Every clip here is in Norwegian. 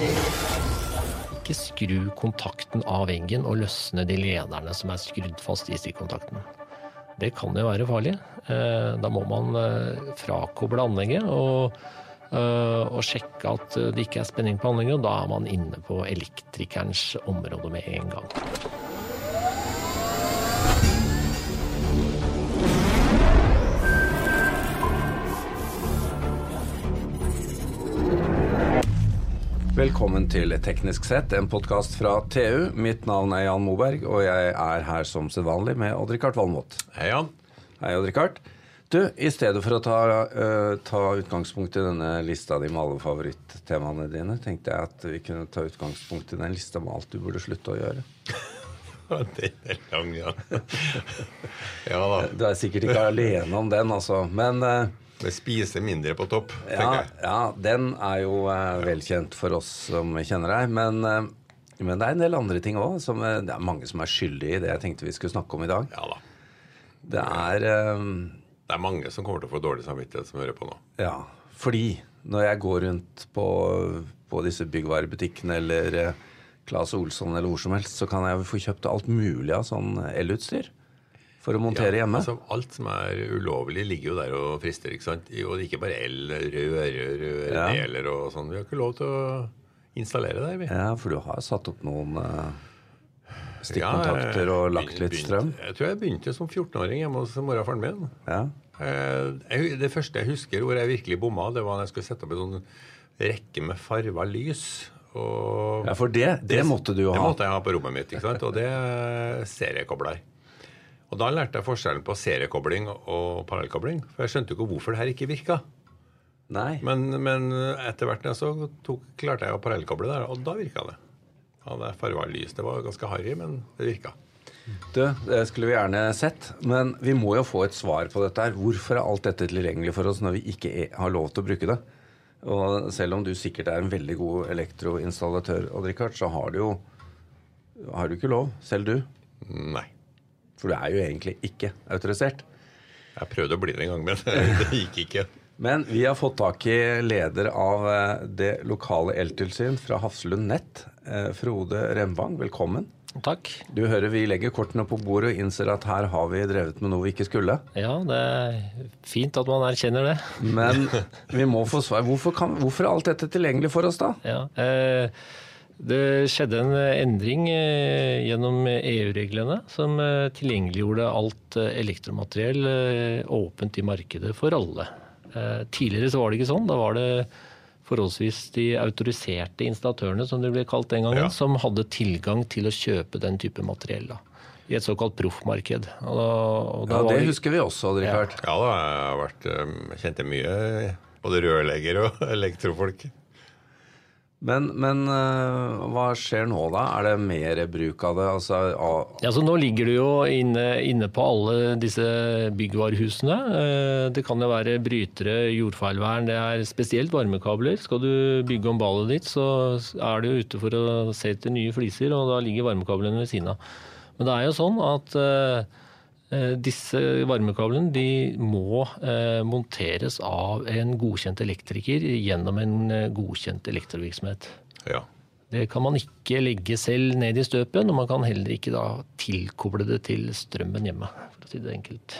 Ikke skru kontakten av veggen og løsne de lederne som er skrudd fast i stikkontakten. Det kan jo være farlig. Eh, Da må man eh, frakoble anlegget og, eh, og sjekke at det ikke er spenning på anlegget. Og da er man inne på elektrikerens område med en gang. Velkommen til Teknisk sett, en podkast fra TU. Mitt navn er Jan Moberg, og jeg er her som sedvanlig med Odd-Rikard Valmot. Hei, Jan. Hei, Odd-Rikard. Du, i stedet for å ta, uh, ta utgangspunkt i denne lista di med alle favorittemaene dine, tenkte jeg at vi kunne ta utgangspunkt i den lista med alt du burde slutte å gjøre. Den er lang, ja. ja da. Du er sikkert ikke alene om den, altså. Men eh, Det spiser mindre på topp, ja, tenker jeg. ja, den er jo eh, velkjent for oss som kjenner deg. Men, eh, men det er en del andre ting òg. Det er mange som er skyldige i det jeg tenkte vi skulle snakke om i dag. Ja da. Det er eh, Det er mange som kommer til å få dårlig samvittighet som hører på nå. Ja, fordi når jeg går rundt på, på disse byggvarebutikkene eller eh, Claes Olsson eller hvor som helst, så kan jeg få kjøpt alt mulig av sånn elutstyr for å montere Ja, hjemme. Altså, alt som er ulovlig, ligger jo der og frister. ikke sant? Og ikke bare el, rører, Ja. deler og sånn. Vi har ikke lov til å installere der, vi. Ja, for du har satt opp noen uh, stikkontakter ja, og lagt litt strøm? strøm. Jeg tror jeg begynte som 14-åring hjemme hos mora og faren min. Ja. Uh, det første jeg husker hvor jeg virkelig bomma, det var når jeg skulle sette opp en sånn rekke med farva lys. Og ja, for det, det måtte du jo det måtte jeg ha på rommet mitt, ikke sant? og det er seriekobler. Og da lærte jeg forskjellen på seriekobling og parallellkobling. For jeg skjønte jo ikke hvorfor det her ikke virka. Nei. Men, men etter hvert når jeg så tok, klarte jeg å parallellkoble der, og da virka det. Ja, det farga lys. Det var ganske harry, men det virka. Du, det skulle vi gjerne sett, men vi må jo få et svar på dette her. Hvorfor er alt dette tilgjengelig for oss når vi ikke er, har lov til å bruke det? Og selv om du sikkert er en veldig god elektroinstallatør, Odd-Rikard, så har du jo har du ikke lov, selv du. Nei. For du er jo egentlig ikke autorisert. Jeg prøvde å bli det en gang, men det gikk ikke. Men vi har fått tak i leder av eh, det lokale eltilsyn fra Hafslund Nett, eh, Frode Remvang. Velkommen. Takk. Du hører vi legger kortene på bordet og innser at her har vi drevet med noe vi ikke skulle. Ja, det er fint at man erkjenner det. Men vi må få svar. Hvorfor, kan, hvorfor er alt dette tilgjengelig for oss, da? Ja, eh, det skjedde en endring eh, gjennom EU-reglene som eh, tilgjengeliggjorde alt eh, elektromateriell åpent i markedet for alle. Eh, Tidligere så var det ikke sånn. Da var det forholdsvis de autoriserte installatørene, som det ble kalt den gangen, Ja. som hadde tilgang til å kjøpe den type materiell. da. I et såkalt proffmarked. Og da, og da Ja, var Det husker vi også, Odd-Rikard. Ja da, jeg har vært kjente mye både rørlegger og elektrofolk. Men, men øh, hva skjer nå, da? Er det mer bruk av det? Altså, av, Ja, Nå ligger du jo inne, inne på alle disse byggvarehusene. Eh, Det kan jo være brytere, jordfeilvern, det er spesielt varmekabler. Skal du bygge om ballet ditt, så er du ute for å se etter nye fliser, og da ligger varmekablene ved siden av. Men det er jo sånn at eh, eh, disse varmekablene de må eh, monteres av en godkjent elektriker gjennom en eh, godkjent elektrovirksomhet. Ja. Det kan man ikke legge selv ned i støpen, og man kan heller ikke da tilkoble det til strømmen hjemme, for å si det enkelt.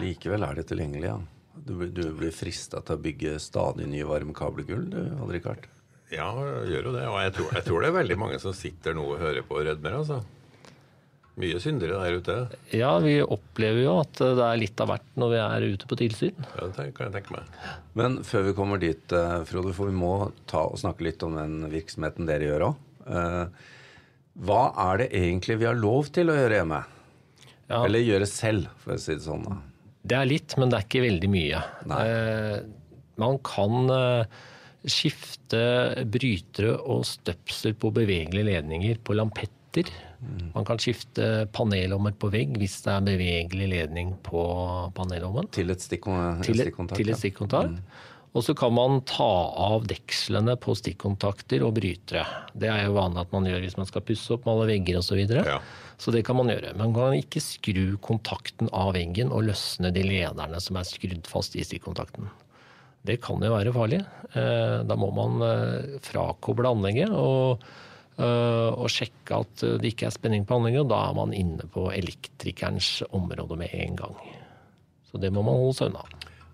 likevel er det tilgjengelig, ja. Du, du blir frista til å bygge stadig nye varmekabelgull, du, Odd-Rikard. ja, gjør jo det. Og jeg tror, jeg tror det er veldig mange som sitter nå og hører på og rødmer, altså. Mye syndere der ute. Ja, vi opplever jo at det er litt av hvert når vi er ute på tilsyn. Ja, det kan jeg tenke meg. Men før vi kommer dit, eh, Frode, for vi må ta og snakke litt om den virksomheten dere gjør òg. Hva er det egentlig vi har lov til å gjøre hjemme? Ja. Eller gjøre selv, for å si det sånn. da. Det er litt, men det er ikke veldig mye. Nei. Eh, man kan eh, skifte brytere og støpsel på bevegelige ledninger på lampetter. Man kan skifte panelommer på vegg hvis det er bevegelig ledning på panelommen. Til et til, stikkontakt. til et stikkontakt. Og så kan man ta av dekslene på stikkontakter og brytere. Det er jo vanlig at man gjør hvis man skal pusse opp med alle vegger osv. Så, videre. Ja. så det kan man gjøre. Men man kan ikke skru kontakten av veggen og løsne de lederne som er skrudd fast i stikkontakten. Det kan jo være farlig. Eh, Da må man eh, frakoble anlegget og, og sjekke at det ikke er spenning på anlegget. Og da er man inne på elektrikerens område med en gang. Så det må man holde seg unna.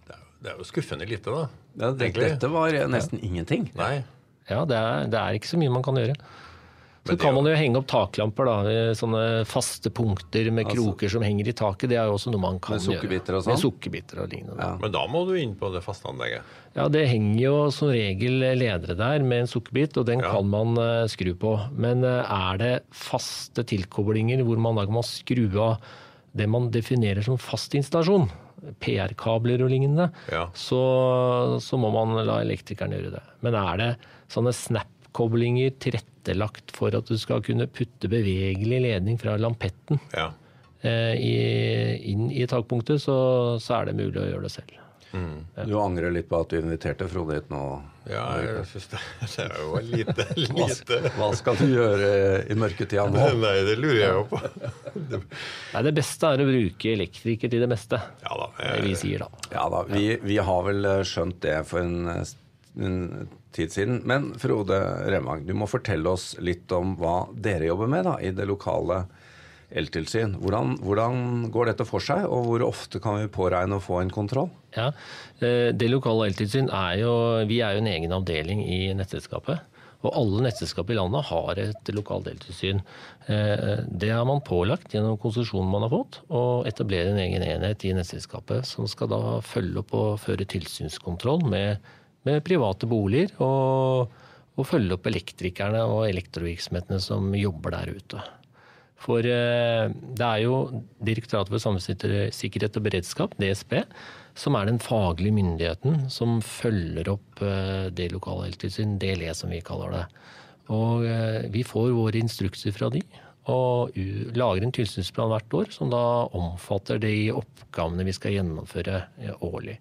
Det er, jo- det er jo skuffende lite, da. Ja, det, dette var nesten ingenting. Nei. Ja, det er, det er ikke så mye man kan gjøre. Så kan man jo henge opp taklamper, da. i Sånne faste punkter med Altså- kroker som henger i taket. Det er jo også noe man kan Med gjøre. sukkerbiter og Med sånn? sukkerbiter og lignende. Ja. Men da må du inn på det faste anlegget. Ja, det henger jo som regel ledere der med en sukkerbit, og den Ja. kan man eh, skru på. Men eh, er det faste tilkoblinger hvor man da må skru av det man definerer som fast installasjon, PR-kabler og lignende, Ja. så, så må man la elektrikeren gjøre det. Men er det sånne snap-koblinger tilrettelagt for at du skal kunne putte bevegelig ledning fra lampetten Ja. eh, i, inn i takpunktet, så, så er det mulig å gjøre det selv. Du angrer litt på at du inviterte Frode hit nå. Ja, jeg synes det, det er jo lite, lite. hva skal du gjøre i mørketida nå? Nei, det lurer jeg jo på. Det, Nei, det beste er å bruke elektriker til det meste. ja da. Det vi sier da. Ja da, vi, vi har vel eh, skjønt det for en, eh, en tid siden. Men Frode Remang, du må fortelle oss litt om hva dere jobber med da, i det lokale eltilsyn. Hvordan, hvordan går dette for seg, og hvor ofte kan vi påregne å få en kontroll? Ja, eh, Det lokale eltilsyn er jo Vi er jo en egen avdeling i nettselskapet. Og alle nettselskap i landet har et lokalt eltilsyn. Eh, Det har man pålagt gjennom konsesjonen man har fått, å etablere en egen enhet i nettselskapet som skal da følge opp og føre tilsynskontroll med, med private boliger. Og, og følge opp elektrikerne og elektrovirksomhetene som jobber der ute. For eh, det er jo Direktoratet for samfunnssikkerhet og beredskap, DSB, som er den faglige myndigheten som følger opp eh, det lokale heltilsyn, DLE som vi kaller det. Og eh, vi får våre instrukser fra de, og lager en tilsynsplan hvert år som da omfatter de oppgavene vi skal gjennomføre årlig.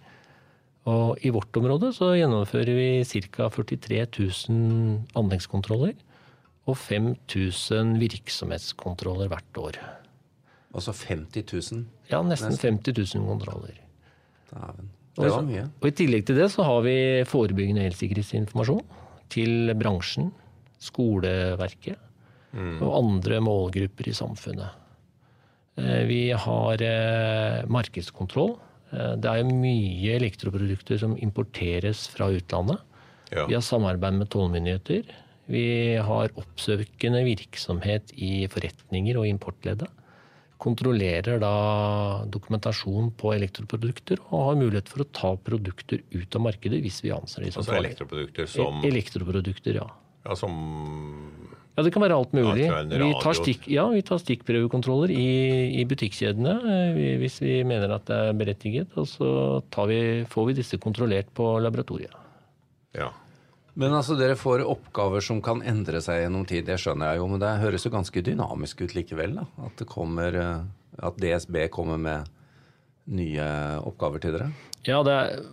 Og i vårt område så gjennomfører vi ca. 43 000 anleggskontroller og 5000 virksomhetskontroller hvert år. Altså 50 000. Ja, nesten 50 000 kontroller. Dæven. Det var mye. Og I tillegg til det så har vi forebyggende elsikkerhetsinformasjon til bransjen, skoleverket og andre målgrupper i samfunnet. Eh, Vi har eh, markedskontroll. Eh, Det er jo mye elektroprodukter som importeres fra utlandet. ja. Vi har samarbeid med tollmyndigheter. Vi har oppsøkende virksomhet i forretninger og importleddet. Kontrollerer da dokumentasjon på elektroprodukter og har mulighet for å ta produkter ut av markedet hvis vi anser de som Altså farlige. elektroprodukter som, E- Elektroprodukter, ja. ja, som Ja, det kan være alt mulig. Vi tar, stikk, ja, vi tar stikkprøvekontroller i, i butikkjedene eh, hvis vi mener at det er berettiget. Og så tar vi, får vi disse kontrollert på laboratoriet. Ja. Men altså, dere får oppgaver som kan endre seg gjennom tid, det skjønner jeg jo, men det høres jo ganske dynamisk ut likevel, da. At det kommer eh, At DSB kommer med nye oppgaver til dere. Ja, det er,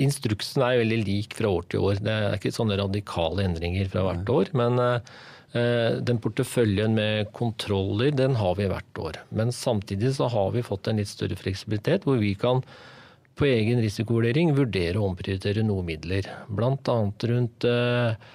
Instruksen er veldig lik fra år til år. Det er ikke sånne radikale endringer fra hvert år. Men eh, den porteføljen med kontroller, den har vi hvert år. Men samtidig så har vi fått en litt større fleksibilitet, hvor vi kan på egen risikovurdering vurdere å omprioritere noen midler. Bl.a. rundt eh, eh,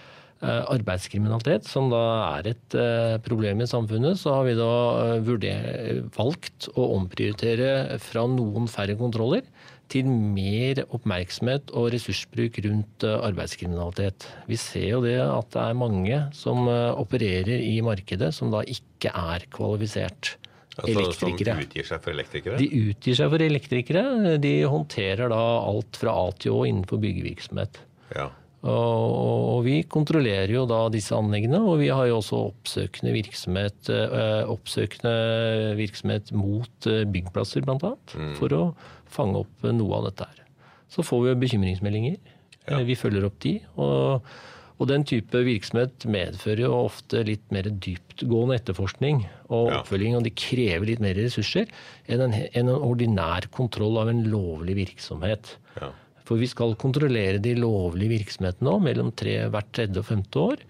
arbeidskriminalitet, som da er et eh, problem i samfunnet, så har vi da eh, vurder, valgt å omprioritere fra noen færre kontroller til mer oppmerksomhet og ressursbruk rundt eh, arbeidskriminalitet. Vi ser jo det at det er mange som eh, opererer i markedet som da ikke er kvalifisert Altså. Som utgir seg for elektrikere? De utgir seg for elektrikere. De håndterer da alt fra A til Å innenfor byggevirksomhet. Ja. Og, vi kontrollerer jo da disse anleggene, og vi har jo også oppsøkende virksomhet, eh, oppsøkende virksomhet mot eh, byggplasser, bl.a. For å fange opp eh, noe av dette her. Så får vi jo bekymringsmeldinger. Ja. Vi følger opp de. og og den type virksomhet medfører jo ofte litt mer dyptgående etterforskning og oppfølging, og de krever litt mer ressurser enn en, en ordinær kontroll av en lovlig virksomhet. ja. For vi skal kontrollere de lovlige virksomhetene nå, mellom tre, hvert tredje og femte år.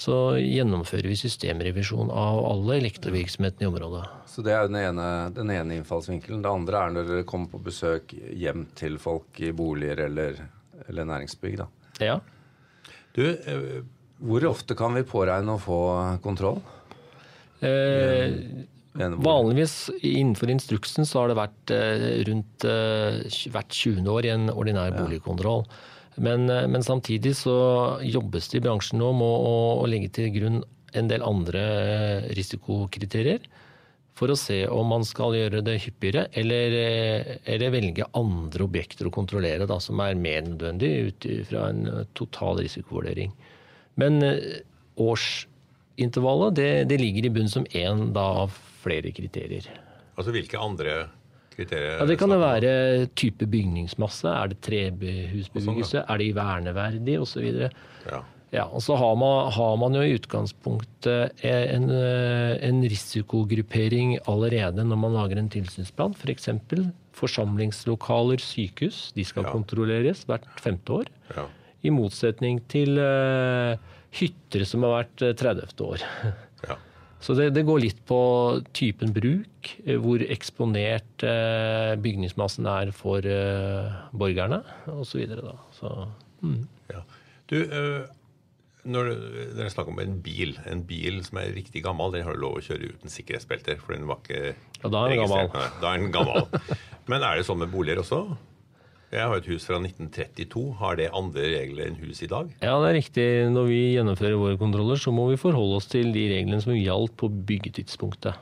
Så gjennomfører vi systemrevisjon av alle elektrovirksomhetene i området. Så det er den ene, den ene innfallsvinkelen. Det andre er når dere kommer på besøk hjem til folk i boliger eller eller næringsbygg. da. Ja. Du, eh, Hvor ofte kan vi påregne å få kontroll? Eh, vanligvis innenfor instruksen så har det vært eh, rundt eh, hvert 20. år i en ordinær boligkontroll. Men, eh, men samtidig så jobbes det i bransjen nå med å, å legge til grunn en del andre risikokriterier. For å se om man skal gjøre det hyppigere, eller, eller velge andre objekter å kontrollere da, som er mer nødvendig ut fra en total risikovurdering. Men eh, årsintervallet det, det ligger i bunn som én av flere kriterier. altså hvilke andre kriterier Ja, det kan om? være type bygningsmasse. Er det trebehusbebyggelse? Er det verneverdig? Osv. Ja. Ja, og så har man, har man jo i utgangspunktet en, eh, en risikogruppering allerede når man lager en tilsynsplan. F.eks. For forsamlingslokaler, sykehus. De skal Ja. kontrolleres hvert femte år. Ja. I motsetning til eh, hytter som har vært eh, 30. år. ja. Så det, det går litt på typen bruk, eh, hvor eksponert eh, bygningsmassen er for eh, borgerne osv. Så, mm. Ja. Du, eh, når dere snakker om en bil, en bil som er riktig gammel, den har du lov å kjøre uten sikkerhetsbelter. For den var ikke Ja, er. Da er den gammel. Men er det sånn med boliger også? Jeg har et hus fra 1932. Har det andre regler enn hus i dag? Ja, det er riktig. Når vi gjennomfører våre kontroller, så må vi forholde oss til de reglene som gjaldt på byggetidspunktet.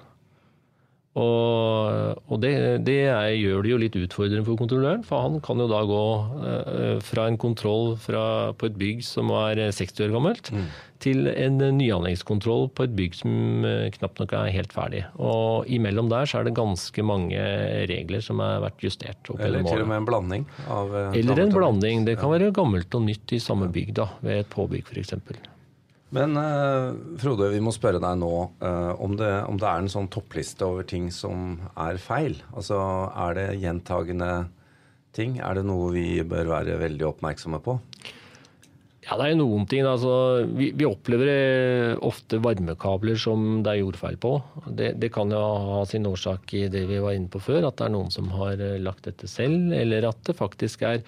Og, og det, det er, gjør det jo litt utfordrende for kontrolløren, for han kan jo da gå eh, fra en kontroll fra, på et bygg som er 60 år gammelt, til en nyanleggskontroll på et bygg som eh, knapt nok er helt ferdig. Og imellom der så er det ganske mange regler som har vært justert. Eller til og med en blanding av eh, Eller en blanding. Det kan være gammelt og nytt i samme bygg, da, ved et påbygg f.eks. Men uh, Frode, vi må spørre deg nå uh, om, det, om det er en sånn toppliste over ting som er feil. Altså, Er det gjentagende ting? Er det noe vi bør være veldig oppmerksomme på? Ja, det er noen ting. Altså, vi, vi opplever eh, ofte varmekabler som det er jordfeil på. Det, det kan jo ha sin årsak i det vi var inne på før, at det er noen som har lagt dette selv, eller at det faktisk er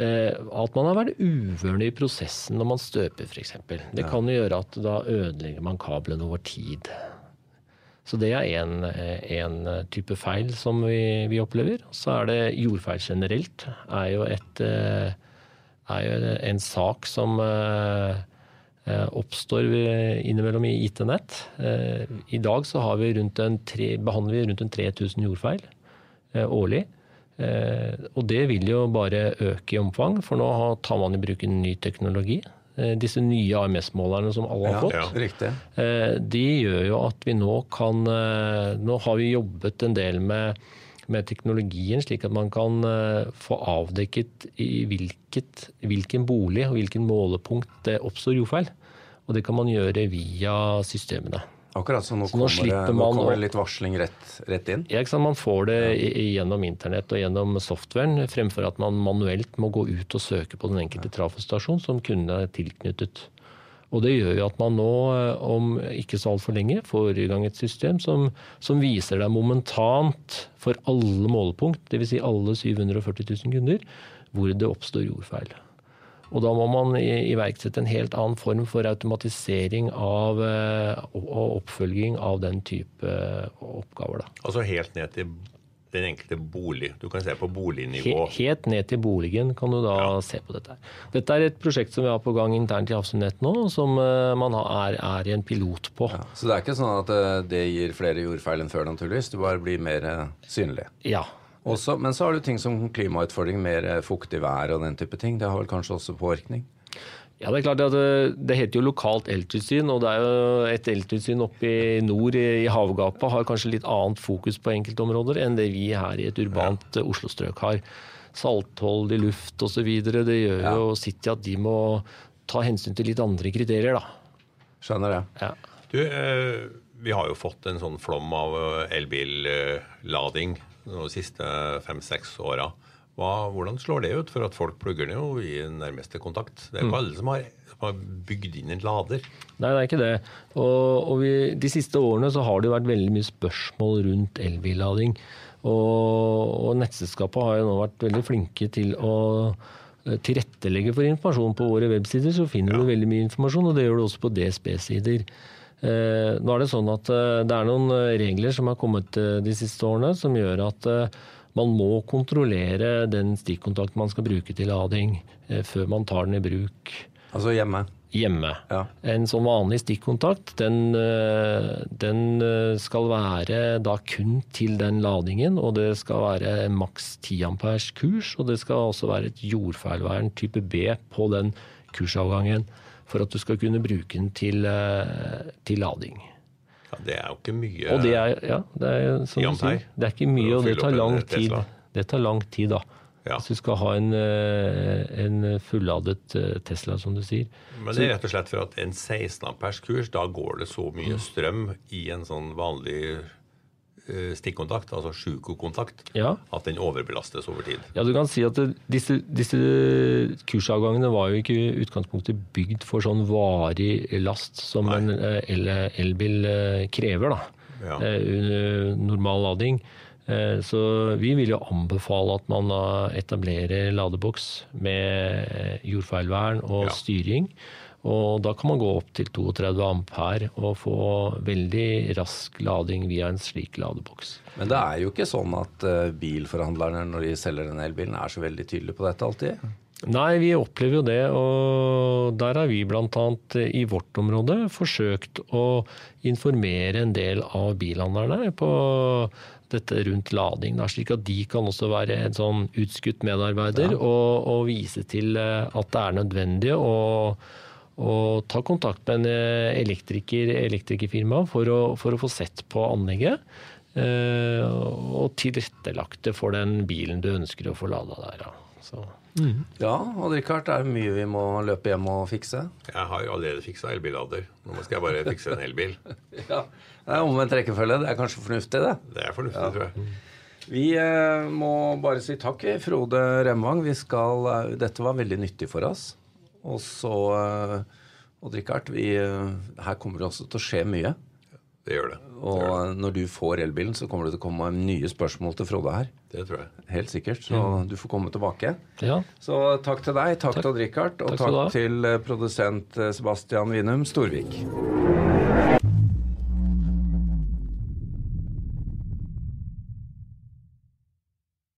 at man har vært uvørende i prosessen når man støper f.eks. Det kan jo gjøre at da ødelegger man kablene over tid. Så det er en, en type feil som vi, vi opplever. Så er det jordfeil generelt. er jo et eh, er jo en sak som eh, eh, oppstår innimellom i IT-nett. Eh, I dag så har vi rundt en tre, behandler vi rundt en 3000 jordfeil eh, årlig. Eh, Og det vil jo bare øke i omfang, for nå tar man i bruk en ny teknologi. Eh, Disse nye AMS-målerne som alle har fått. Ja. Riktig. Eh, De gjør jo at vi nå kan Nå har vi jobbet en del med, med teknologien, slik at man kan få avdekket i hvilket, hvilken bolig og hvilken målepunkt det oppstår jordfeil. Og det kan man gjøre via systemene. Akkurat så nå, Så nå kommer, det, nå kommer det litt varsling rett, rett inn. Ja? Man får det gjennom internett og gjennom softwaren, fremfor at man manuelt må gå ut og søke på den enkelte trafostasjon som kunden er tilknyttet. Og det gjør jo at man nå, eh, om ikke så altfor lenge, får i gang et system som, som viser deg momentant for alle målepunkt, dvs. Si alle 740 000 kunder, hvor det oppstår jordfeil. Og da må man iverksette en helt annen form for automatisering av, eh, oppfølging av den type eh, oppgaver. Da. Altså helt ned til den enkelte bolig. Du kan se på bolignivå. helt ned til boligen kan du da se på dette. Dette er et prosjekt som vi har på gang internt i Hafsundnett nå, som eh, man er, er i en pilot på. Ja. Så det er ikke sånn at eh, det gir flere jordfeil enn før, naturligvis. Det bare blir mer synlig. Ja. Også, men så har du ting som klimautfordring, mer fuktig vær og den type ting. Det har vel kanskje også påvirkning? Ja, Det er klart at det, det heter jo lokalt eltilsyn, og det er jo et eltilsyn oppe i nord i, i havgapet har kanskje litt annet fokus på enkeltområder enn det vi her i et urbant ja. Oslo-strøk har. Saltholdig luft osv. Det gjør jo sitt til at de må ta hensyn til litt andre kriterier, da. Skjønner jeg. Ja. Du, eh, vi har jo fått en sånn flom av eh, elbillading de siste fem-seks åra. Hva- Hvordan slår det ut? For at folk plugger den jo i nærmeste kontakt. Det er ikke alle som har, som har bygd inn en lader. Nei, det er ikke det. Og, og vi, de siste årene så har det jo vært veldig mye spørsmål rundt elbillading. Og, og nettselskapet har jo nå vært veldig flinke til å tilrettelegge for informasjon på våre websider, så finner du veldig mye informasjon, og det gjør du også på DSB-sider. Eh, nå er Det sånn at eh, det er noen regler som har kommet de siste årene som gjør at man må kontrollere den stikkontakt man skal bruke til lading før man tar den i bruk. Altså hjemme? hjemme. Ja. En sånn vanlig stikkontakt den, eh, den, eh, skal være da kun til den ladingen, og det skal være maks 10 amperes kurs, og det skal også være et jordfeilvern type B på den kursavgangen for at du skal kunne bruke den til, eh, til lading. Det er jo ikke mye Og det er, ja, det er, som du sier, det er ikke mye, og det tar lang tid. Det tar lang tid, da. Ja. Hvis du skal ha en, eh, en fulladet eh, Tesla, som du sier. Men det er rett og slett for at en 16 ampers kurs, da går det så mye strøm i en sånn vanlig eh, stikkontakt, altså sjukokontakt, ja. at den overbelastes over tid. Ja, du kan si at disse, disse, kursavgangene var jo ikke i utgangspunktet bygd for sånn varig last som Nei. en elbil krever, da. Ja. Normal lading. Eh, så vi vil jo anbefale at man etablerer ladeboks med eh, jordfeilvern og ja. styring. Og da kan man gå opp til 32 ampere og få veldig rask lading via en slik ladeboks. Men det er jo ikke sånn at eh, bilforhandlerne når de selger den elbilen er så veldig tydelige på dette alltid? Nei, vi opplever jo det. Og der har vi bl.a. i vårt område forsøkt å informere en del av bilhandlerne på dette rundt lading, slik at de kan også være en sånn utskutt medarbeider ja. og, og, vise til eh, at det er nødvendig å, å ta kontakt med en eh, elektriker, elektrikerfirma for å, for å få sett på anlegget. Eh, og tilrettelagt det for den bilen du ønsker å få lada der. Så. Mm. Ja, og Richard, det er mye vi må løpe hjem og fikse. Jeg har jo allerede fiksa elbillader. Nå skal jeg bare fikse en elbil. ja, Det er omvendt rekkefølge. Det er kanskje fornuftig, det? Det er fornuftig, ja. tror jeg. Vi eh, må bare si takk, Frode Remvang. Skal, eh, dette var veldig nyttig for oss. Og så eh, Odd Rikard, vi, eh, her kommer det også til å skje mye. Det gjør det. Og det når du får elbilen, så kommer det til å komme nye spørsmål til Frode her. Det tror jeg. Helt sikkert. Så mm. du får komme tilbake. Ja. Så takk til deg, takk, takk. til Odd Rikard, og takk, takk til produsent Sebastian Winum Storvik.